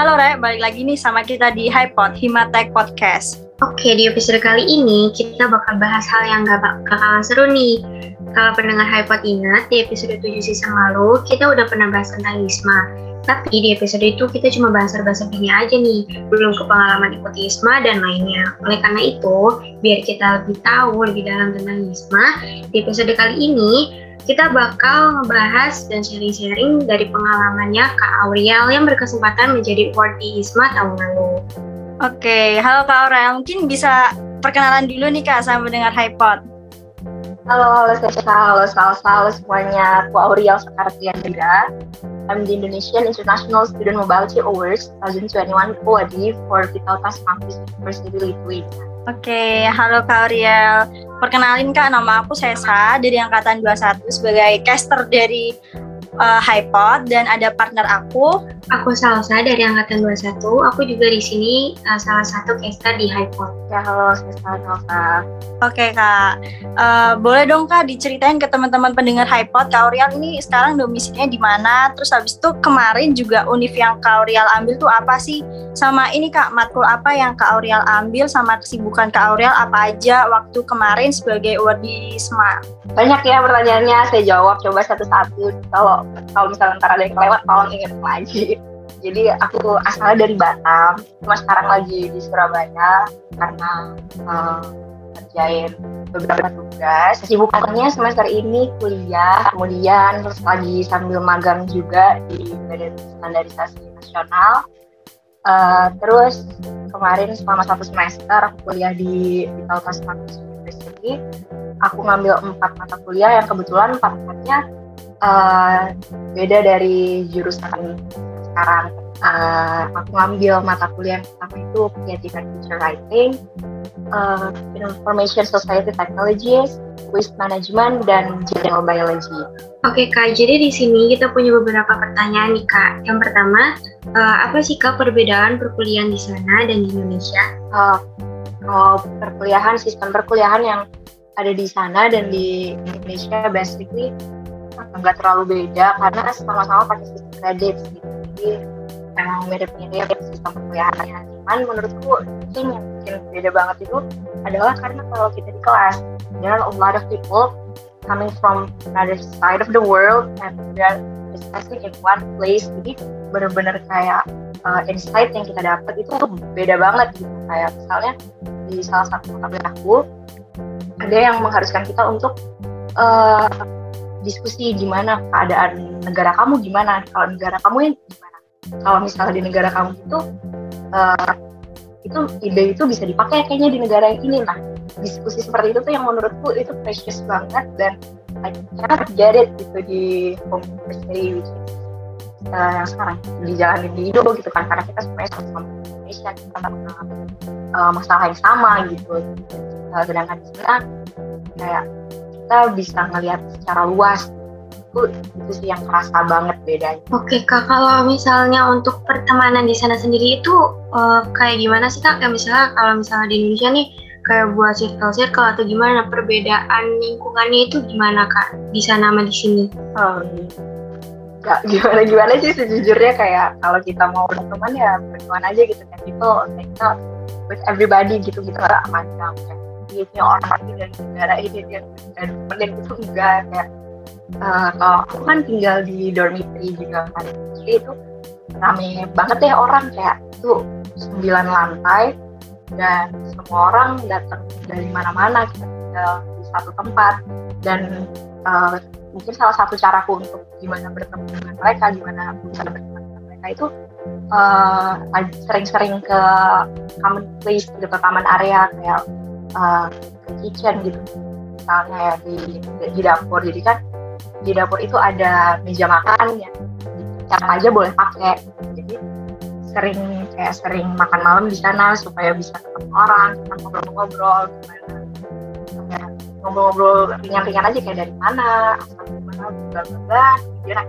Halo Re, balik lagi nih sama kita di HiPod, Himatek Podcast. Oke, di episode kali ini kita bakal bahas hal yang gak bakalan seru nih. Kalau pendengar HiPod ingat, di episode 7 season lalu, kita udah pernah bahas tentang ISMA. Tapi di episode itu kita cuma bahas-bahas ini aja nih, belum ke pengalaman ikut ISMA dan lainnya. Oleh karena itu, biar kita lebih tahu lebih dalam tentang ISMA, di episode kali ini kita bakal ngebahas dan sharing-sharing dari pengalamannya Kak Auriel yang berkesempatan menjadi award di ISMA tahun lalu. Oke, halo Kak Auriel. Mungkin bisa perkenalan dulu nih Kak sama mendengar HiPod. Halo, halo Sesa, halo Salsa, halo semuanya. Aku Auriel Sekartian juga. I'm the Indonesian International Student Mobility Awards 2021 award for Vitautas Campus University Lithuania. Oke, halo Kak Auriel. Perkenalin Kak, nama aku Sesa dari Angkatan 21 sebagai caster dari uh, HiPod dan ada partner aku. Aku Salsa dari Angkatan 21. Aku juga di sini uh, salah satu caster di HiPod. Ya, halo Salsa. Oke Kak, uh, boleh dong Kak diceritain ke teman-teman pendengar HiPod, Kak Aurial ini sekarang domisilinya di mana? Terus habis itu kemarin juga univ yang Kak Aurial ambil tuh apa sih? Sama ini Kak, matkul apa yang Kak Aurial ambil sama kesibukan Kak Aurial apa aja waktu kemarin sebagai award di SMA? Banyak ya pertanyaannya, saya jawab coba satu-satu. Kalau kalau misalnya ntar ada yang kelewat, tolong ingat lagi. Jadi aku asalnya dari Batam, cuma sekarang lagi di Surabaya karena uh, ngerjain beberapa tugas. Kesibukannya semester ini kuliah, kemudian terus lagi sambil magang juga di Badan Standarisasi Nasional. Uh, terus kemarin selama satu semester aku kuliah di Vitalitas Campus University. Aku ngambil empat mata kuliah yang kebetulan empat empatnya uh, beda dari jurusan sekarang. Uh, aku ngambil mata kuliah yang pertama itu Creative and Future Writing, uh, Information Society Technologies, Waste Management, dan General Biology. Oke Kak, jadi di sini kita punya beberapa pertanyaan nih Kak. Yang pertama, uh, apa sih Kak perbedaan perkuliahan di sana dan di Indonesia? Uh, kalau perkuliahan, sistem perkuliahan yang ada di sana dan di Indonesia basically nggak terlalu beda karena sama-sama pakai sistem kredit. Gitu. Jadi emang mirip-mirip sistem perkuliahannya cuman menurutku yang bikin beda banget itu adalah karena kalau kita di kelas there are a lot of people coming from another side of the world and we are discussing in one place. Jadi benar-benar kayak uh, insight yang kita dapat itu beda banget gitu. Kayak misalnya di salah satu mata aku ada yang mengharuskan kita untuk uh, diskusi gimana keadaan negara kamu gimana kalau negara kamu gimana. Kalau misalnya di negara kamu itu uh, itu ide itu bisa dipakai kayaknya di negara yang ini nah. Diskusi seperti itu tuh yang menurutku itu precious banget dan I cannot get it gitu di home is uh, yang sekarang jalan di Indo gitu kan karena kita sebenarnya sama Indonesia kita mengalami uh, masalah yang sama gitu. Uh, sedangkan di sana kayak kita bisa ngelihat secara luas itu itu sih yang kerasa banget bedanya. Oke kak, kalau misalnya untuk pertemanan di sana sendiri itu uh, kayak gimana sih kak? Kayak misalnya kalau misalnya di Indonesia nih kayak buat circle circle atau gimana perbedaan lingkungannya itu gimana kak di sana sama di sini? Oh, gak gimana gimana sih sejujurnya kayak kalau kita mau berteman ya berteman aja gitu kan itu kita with everybody gitu gitu nggak macam dia orang ini dari negara ini dari temen gitu enggak kayak uh, kalau aku kan tinggal di dormitory juga kan. Jadi itu rame banget ya orang kayak itu sembilan lantai dan semua orang datang dari mana-mana kita tinggal di satu tempat. Dan uh, mungkin salah satu caraku untuk gimana bertemu dengan mereka gimana bisa berteman dengan mereka itu sering-sering uh, ke common place gitu ke common area kayak uh, ke kitchen gitu. Misalnya ya di, di dapur. Jadi kan di dapur itu ada meja makan ya. Siapa aja boleh pakai. Jadi sering kayak sering makan malam di sana supaya bisa ketemu orang ngobrol-ngobrol gimana. Ngobrol-ngobrol ringan-ringan aja kayak dari mana mana bla bla bla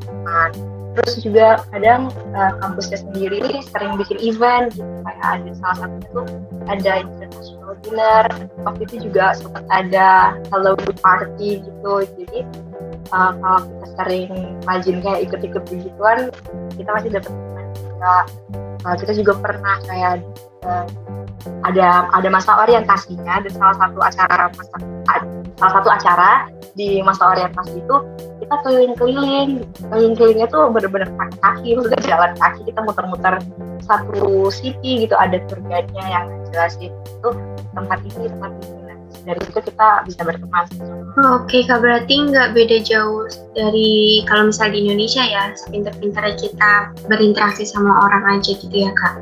teman terus juga kadang uh, kampusnya sendiri sering bikin event gitu. Kayak ada salah satu itu ada international dinner. Waktu itu juga sempat ada Halloween party gitu. Jadi uh, kalau kita sering rajin kayak ikut-ikut begituan kita masih dapat juga. Uh, kita juga pernah kayak uh, ada ada masa orientasinya dan salah satu acara masa, salah satu acara di masa orientasi itu kita keliling-keliling. Keliling-kelilingnya tuh bener-bener kaki kaki udah jalan kaki kita muter-muter satu city gitu ada tour guide-nya yang jelasin itu tempat ini tempat ini. Nah, dari situ kita bisa berteman. Oke kak berarti nggak beda jauh dari kalau misalnya di Indonesia ya sepintar-pintar kita berinteraksi sama orang aja gitu ya kak?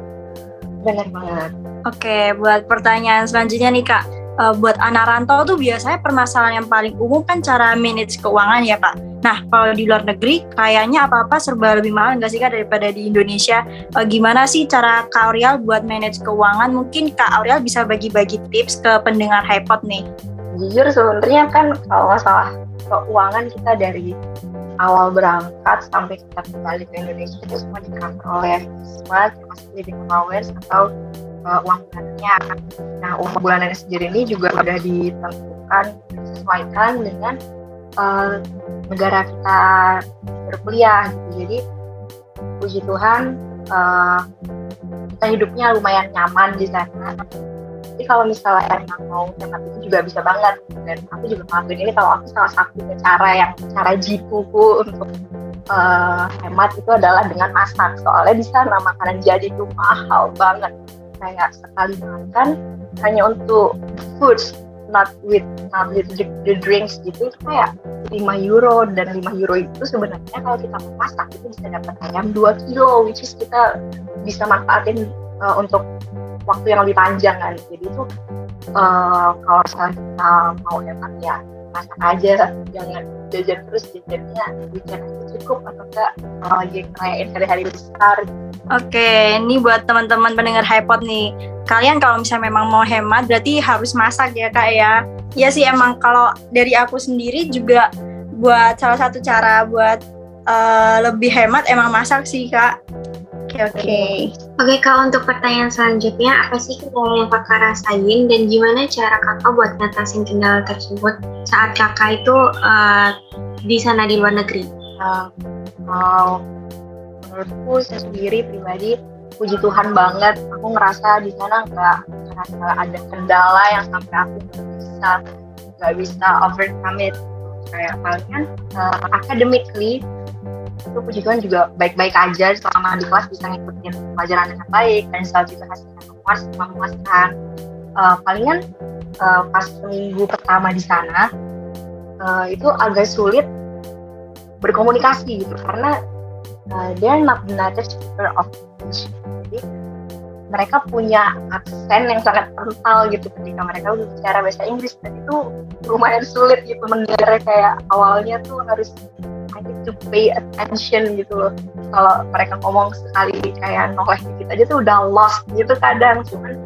Benar banget. Oke, buat pertanyaan selanjutnya nih Kak. Uh, buat anak rantau tuh biasanya permasalahan yang paling umum kan cara manage keuangan ya Kak. Nah, kalau di luar negeri kayaknya apa-apa serba lebih mahal nggak sih Kak daripada di Indonesia? Uh, gimana sih cara Kak Auriel buat manage keuangan? Mungkin Kak Auriel bisa bagi-bagi tips ke pendengar HiPod nih. Jujur sebenarnya kan kalau masalah keuangan kita dari awal berangkat sampai kita kembali ke Indonesia itu semua di oleh semua termasuk living allowance atau uh, uang bulanannya. Nah, uang bulanannya sendiri ini juga sudah ditentukan, disesuaikan dengan uh, negara kita berkuliah gitu. Jadi, puji Tuhan, uh, kita hidupnya lumayan nyaman di sana. Jadi kalau misalnya emang mau hemat itu juga bisa banget. Dan aku juga ngelakuin ini kalau aku salah satu cara yang cara jipuku untuk uh, hemat itu adalah dengan masak. Soalnya di sana makanan jadi itu mahal banget kayak sekali makan hanya untuk foods not with not with the, the drinks gitu. Itu kayak 5 euro dan 5 euro itu sebenarnya kalau kita masak itu bisa dapat ayam 2 kilo which is kita bisa manfaatin uh, untuk waktu yang lebih panjang kan. Jadi itu uh, kalau misalnya kita mau hemat ya masak aja jangan jajan terus jajannya weekend cukup atau enggak kalau lagi ngerayain hari-hari besar Oke, ini buat teman-teman pendengar HiPod nih. Kalian kalau misalnya memang mau hemat berarti harus masak ya kak ya. Iya sih emang kalau dari aku sendiri juga buat salah satu cara buat uh, lebih hemat emang masak sih kak. Oke okay, oke. Okay. Kak untuk pertanyaan selanjutnya apa sih kendala yang kakak rasain dan gimana cara kakak buat ngatasin kendala tersebut saat kakak itu uh, di sana di luar negeri? Uh, uh, menurutku saya sendiri pribadi puji Tuhan banget aku ngerasa di sana nggak ngerasa ada kendala yang sampai aku nggak bisa nggak bisa overcome it kayak palingan uh, academically itu puji Tuhan juga baik-baik aja selama di kelas bisa ngikutin pelajaran dengan baik dan selalu juga hasilnya memuas memuaskan uh, palingan uh, pas minggu pertama di sana uh, itu agak sulit berkomunikasi gitu karena uh, they're not native speaker of English. Jadi mereka punya aksen yang sangat kental gitu ketika mereka udah bicara bahasa Inggris dan itu lumayan sulit gitu mendengar kayak awalnya tuh harus to pay attention gitu loh. Kalau mereka ngomong sekali kayak noleh dikit aja tuh udah lost gitu kadang. Cuman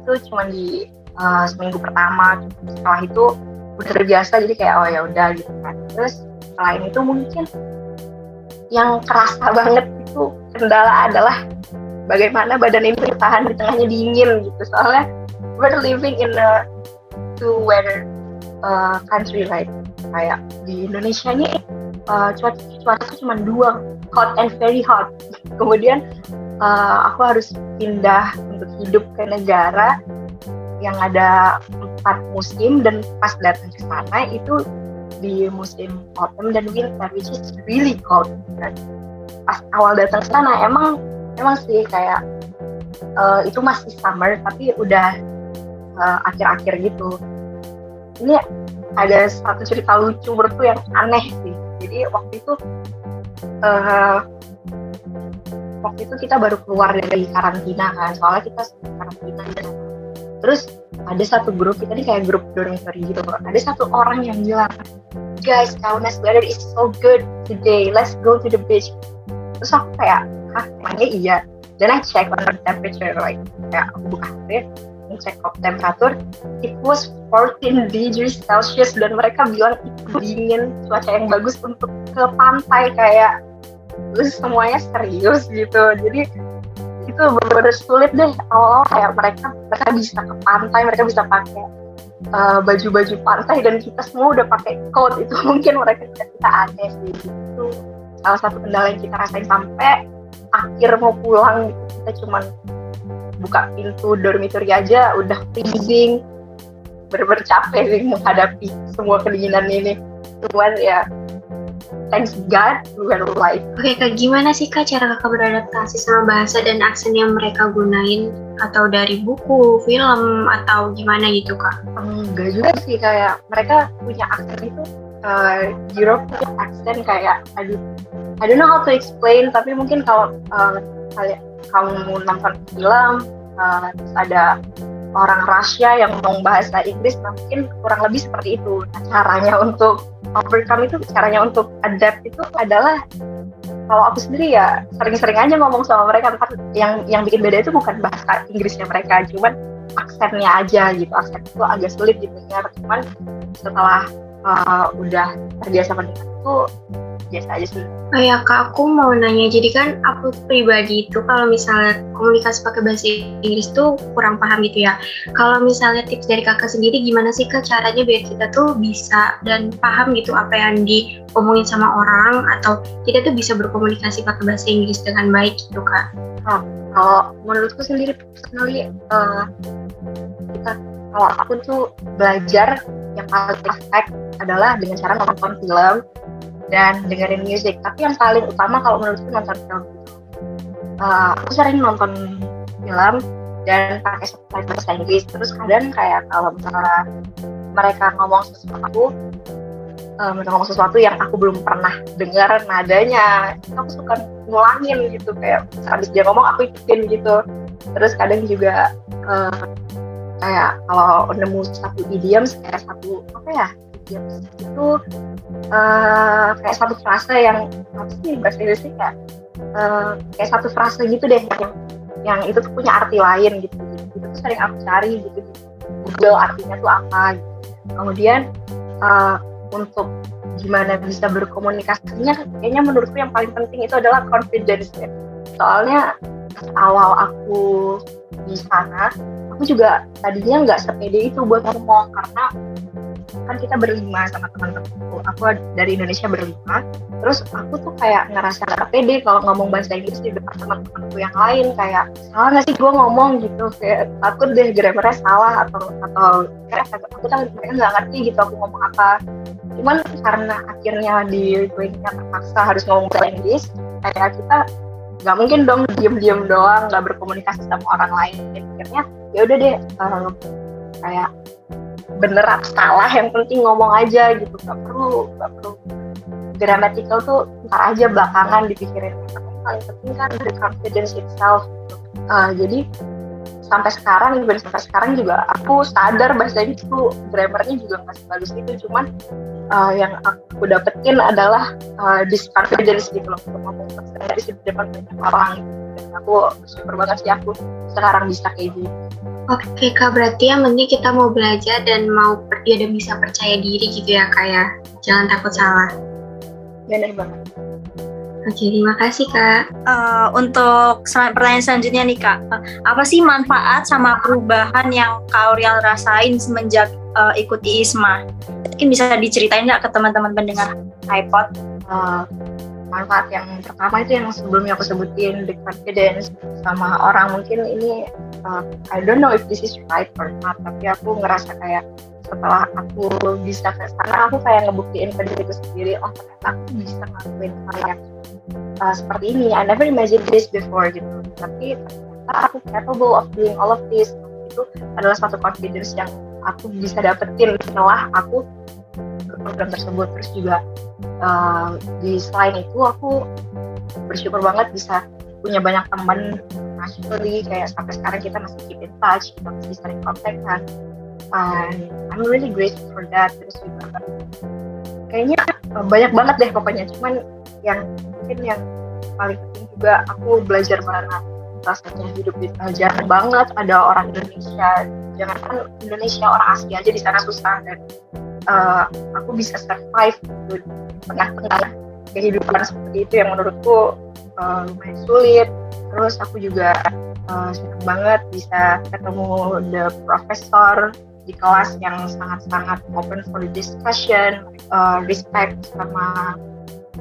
itu cuma di uh, seminggu pertama. Setelah itu udah terbiasa jadi kayak oh ya udah gitu kan. Terus selain itu mungkin yang kerasa banget itu kendala adalah bagaimana badan ini bertahan di tengahnya dingin gitu. Soalnya we're living in a two weather uh, country right? Kayak di Indonesia ini uh, cuaca cuaca cuma dua hot and very hot. Kemudian uh, aku harus pindah untuk hidup ke negara yang ada empat musim dan pas datang ke sana itu di musim autumn dan winter which is really cold. Kan. pas awal datang ke sana emang emang sih kayak uh, itu masih summer tapi udah uh, akhir-akhir gitu. Ini ada satu cerita lucu menurutku yang aneh sih jadi waktu itu uh, waktu itu kita baru keluar dari karantina kan. Soalnya kita karantina terus ada satu grup kita ini kayak grup dormitory gitu ada satu orang yang bilang guys Kaunas weather is so good today. Let's go to the beach. Terus aku kayak hah emangnya iya? Dan I check on the temperature like kayak aku buka HP cek temperatur it was 14 degrees Celsius dan mereka bilang itu dingin cuaca yang bagus untuk ke pantai kayak terus semuanya serius gitu. Jadi itu benar-benar sulit deh. Awal-awal kayak mereka mereka bisa ke pantai mereka bisa pakai uh, baju-baju pantai dan kita semua udah pakai coat itu mungkin mereka kita, kita aneh sih. Itu salah satu kendala yang kita rasain sampai akhir mau pulang kita cuman buka pintu dormitory aja udah freezing. Bener-bener capek sih menghadapi semua kedinginan ini. Cuman ya thanks God we're alive Oke kak, gimana sih kak cara kakak beradaptasi sama bahasa dan aksen yang mereka gunain? Atau dari buku, film atau gimana gitu kak? enggak juga sih kayak mereka punya aksen itu uh, European accent kayak aduh I don't know how to explain tapi mungkin kalau uh, kalian kamu nonton film uh, terus ada orang Rusia yang ngomong bahasa Inggris nah mungkin kurang lebih seperti itu. Nah, caranya untuk overcome itu caranya untuk adapt itu adalah kalau aku sendiri ya sering-sering aja ngomong sama mereka yang yang bikin beda itu bukan bahasa Inggrisnya mereka cuman aksennya aja gitu. Aksen itu agak sulit didengar cuman setelah uh, udah terbiasa mendengar itu biasa aja sih. Oh ya kak, aku mau nanya, jadi kan aku pribadi itu kalau misalnya komunikasi pakai bahasa Inggris tuh kurang paham gitu ya. Kalau misalnya tips dari kakak sendiri gimana sih kak caranya biar kita tuh bisa dan paham gitu apa yang diomongin sama orang atau kita tuh bisa berkomunikasi pakai bahasa Inggris dengan baik gitu kak? Oh, kalau menurutku sendiri personally uh, kita kalau aku tuh belajar yang paling efek adalah dengan cara nonton film dan dengerin musik tapi yang paling utama kalau menurutku nonton film. Uh, aku sering nonton film dan pakai subtitle bahasa Inggris. Terus kadang kayak kalau misalnya mereka ngomong sesuatu uh, mereka ngomong sesuatu yang aku belum pernah dengar nadanya aku suka ngulangin gitu kayak habis dia ngomong aku ikutin gitu. Terus kadang juga uh, kayak kalau nemu satu idiom kayak satu apa ya idiom itu uh, kayak satu frase yang apa sih bahasa Inggrisnya kayak uh, kayak satu frase gitu deh yang yang itu tuh punya arti lain gitu itu tuh sering aku cari gitu di Google artinya tuh apa gitu. kemudian uh, untuk gimana bisa berkomunikasinya kayaknya menurutku yang paling penting itu adalah confidence ya. soalnya awal aku di sana aku juga tadinya nggak sepede itu buat ngomong karena kan kita berlima sama teman-temanku. Aku dari Indonesia berlima. Terus aku tuh kayak ngerasa gak pede kalau ngomong bahasa Inggris di depan teman-temanku yang lain. Kayak salah nggak sih gue ngomong? Gitu. Kayak takut deh grammarnya salah atau atau kayak aku kan mereka nggak ngerti gitu aku ngomong apa. Cuman karena akhirnya di kuliahnya terpaksa harus ngomong bahasa Inggris kayak kita nggak mungkin dong diem-diem doang nggak berkomunikasi sama orang lain. Akhirnya ya udah deh kayak bener atau salah yang penting ngomong aja gitu. Nggak perlu nggak perlu. Grammatical tuh ntar aja belakangan dipikirin. Tapi paling penting kan the confidence itself uh, jadi sampai sekarang even sampai sekarang juga aku sadar bahasa Inggris tuh grammarnya juga nggak sebagus itu cuman uh, yang aku dapetin adalah uh, this confidence gitu loh untuk ngomong bahasa Inggris di depan banyak orang dan aku super banget sih aku sekarang bisa kayak gitu Oke kak, berarti yang penting kita mau belajar dan mau ya dan bisa percaya diri gitu ya kak ya. Jangan takut salah. Benar banget. Oke, terima kasih kak. Uh, untuk sel pertanyaan selanjutnya nih kak, uh, apa sih manfaat sama perubahan yang kak Auriel rasain semenjak uh, ikuti ISMA? Mungkin bisa diceritain nggak ke teman-teman pendengar iPod? Uh, manfaat yang pertama itu yang sebelumnya aku sebutin the confidence sama orang mungkin ini uh, I don't know if this is right or not tapi aku ngerasa kayak setelah aku bisa ke sana aku kayak ngebuktiin ke diriku sendiri oh ternyata aku bisa ngelakuin hal yang uh, seperti ini. I never imagined this before gitu. Tapi ternyata aku capable of doing all of this. Itu adalah satu confidence yang aku bisa dapetin setelah aku program tersebut. Terus juga uh, di selain itu aku bersyukur banget bisa punya banyak teman nasionally kayak sampai sekarang kita masih keep in touch kita masih sering kontak kan and I'm really grateful for that terus juga kayaknya uh, banyak banget deh pokoknya. Cuman yang mungkin yang paling penting juga aku belajar mana rasanya hidup di jarang banget ada orang Indonesia. Jangan kan Indonesia orang Asia aja di sana susah dan uh, aku bisa survive gitu tengah-tengah kehidupan seperti itu yang menurutku uh, lumayan sulit. Terus aku juga uh, senang banget bisa ketemu the professor di kelas yang sangat-sangat open for discussion, uh, respect sama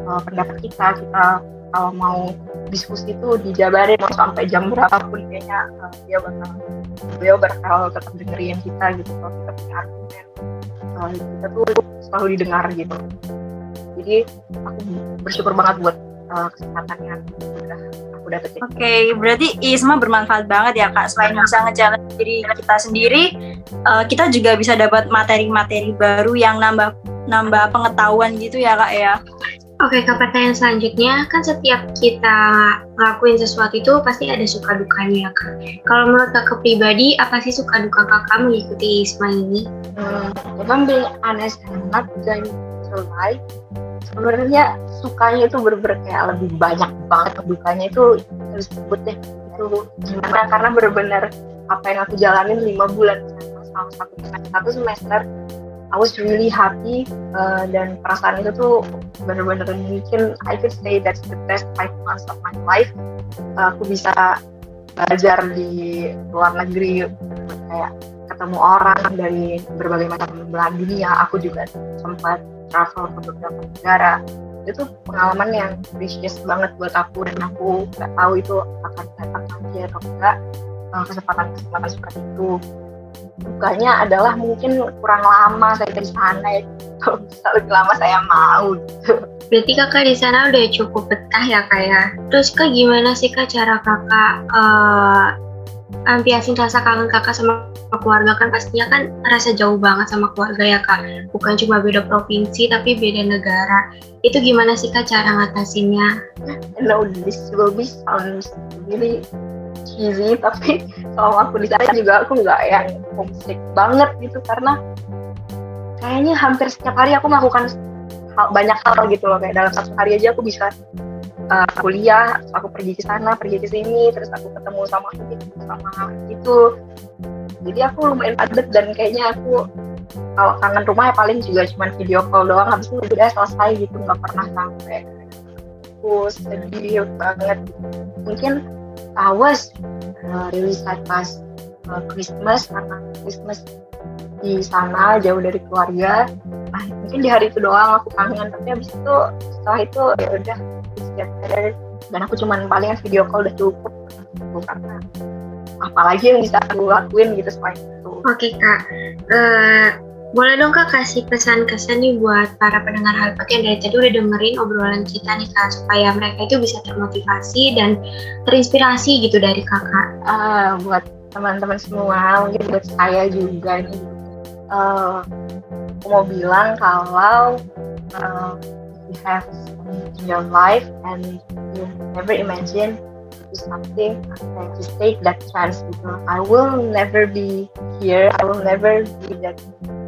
uh, pendapat kita, kita kalau mau diskusi itu dijabarin mau sampai jam berapapun kayaknya uh, dia bakal beliau bakal tetap dengerin kita gitu kalau kita punya argumen. Uh, kita tuh selalu didengar gitu. Jadi aku bersyukur banget buat uh, kesempatan yang udah aku dapetin. Oke, okay, berarti ISMA bermanfaat banget ya kak. Selain bisa ngejalan diri kita sendiri, uh, kita juga bisa dapat materi-materi baru yang nambah nambah pengetahuan gitu ya kak ya. Oke, ke pertanyaan selanjutnya, kan setiap kita ngelakuin sesuatu itu pasti ada suka dukanya kak. Kalau menurut kakak pribadi, apa sih suka duka kakak mengikuti ISMA ini? Hmm, emang being honest not lie, sebenarnya sukanya itu bener-bener kayak lebih banyak banget dukanya itu harus sebut deh itu gimana? Karena bener-bener apa yang aku jalanin lima bulan selama satu semester satu semester I was really happy uh, dan perasaan itu tuh bener-bener mungkin I could say that's the best five months of my life. Uh, aku bisa belajar di luar negeri kayak ketemu orang dari berbagai macam belahan dunia. Aku juga sempat travel ke beberapa negara. Itu pengalaman yang precious banget buat aku dan aku nggak tahu itu akan datang lagi atau enggak. Eh, kesempatan-kesempatan seperti itu. Dukanya adalah mungkin kurang lama saya di sana ya. Kalau lebih lama saya mau. Berarti kakak di sana udah cukup betah ya kak ya. Terus kak gimana sih kak cara kakak uh, ampiasin rasa kangen kakak sama keluarga kan pastinya kan rasa jauh banget sama keluarga ya kak. Bukan cuma beda provinsi tapi beda negara. Itu gimana sih kak cara ngatasinnya? This will be sounds really cheesy tapi kalau aku di sana juga aku nggak yang homesick banget gitu karena kayaknya hampir setiap hari aku melakukan hal, banyak hal gitu loh kayak dalam satu hari aja aku bisa uh, kuliah aku pergi ke sana pergi ke sini terus aku ketemu sama itu sama itu jadi aku lumayan padat dan kayaknya aku kalau kangen rumah ya paling juga cuma video call doang. Habis itu udah selesai gitu nggak pernah sampai. Aku sedih banget. Mungkin awas uh, really sad pas uh, Christmas karena Christmas di sana jauh dari keluarga. Nah, mungkin di hari itu doang aku kangen tapi habis itu setelah itu ya udah dan aku cuman palingan video call udah cukup. Karena apalagi yang bisa aku lakuin gitu selain itu oke okay, kak. Uh, boleh dong kak kasih pesan-kesan nih buat para pendengar Halpat yang dari tadi udah dengerin obrolan kita nih kak supaya mereka itu bisa termotivasi dan terinspirasi gitu dari kakak. Uh, buat teman-teman semua, mungkin buat saya juga nih, uh, aku mau bilang kalau uh, you have in your life and you never imagine something and just take that chance because I will never be here. I will never be that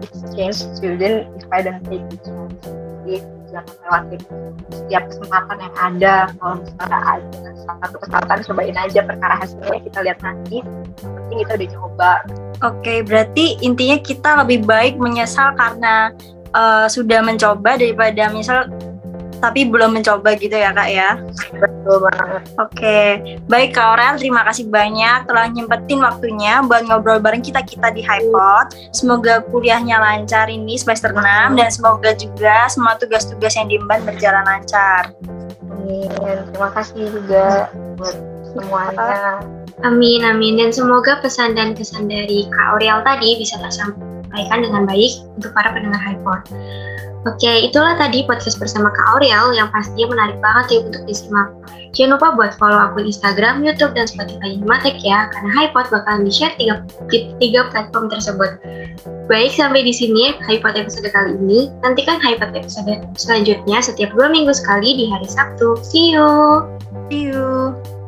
exchange student if I don't take the chance. Jadi jangan lewatin setiap kesempatan yang ada. Kalau misalnya ada satu kesempatan cobain aja perkara hasilnya. Kita lihat nanti. Penting kita udah coba. Oke, okay, berarti intinya kita lebih baik menyesal karena uh, sudah mencoba daripada misal tapi belum mencoba gitu ya kak ya. Betul banget. Oke, baik kak Aurel, terima kasih banyak telah nyempetin waktunya buat ngobrol bareng kita kita di HiPod. Semoga kuliahnya lancar ini semester 6 dan semoga juga semua tugas-tugas yang diemban berjalan lancar. Amin. Terima kasih juga buat semuanya. Amin, amin. Dan semoga pesan dan kesan dari Kak Aurel tadi bisa tersampaikan dengan baik untuk para pendengar HiPod. Oke, itulah tadi podcast bersama Kak Aurel yang pastinya menarik banget ya untuk disimak. Jangan lupa buat follow akun Instagram, YouTube, dan Spotify Matek ya, karena HiPod bakalan di-share tiga, tiga platform tersebut. Baik, sampai di sini HiPod episode kali ini. Nantikan HiPod episode selanjutnya setiap dua minggu sekali di hari Sabtu. See you! See you!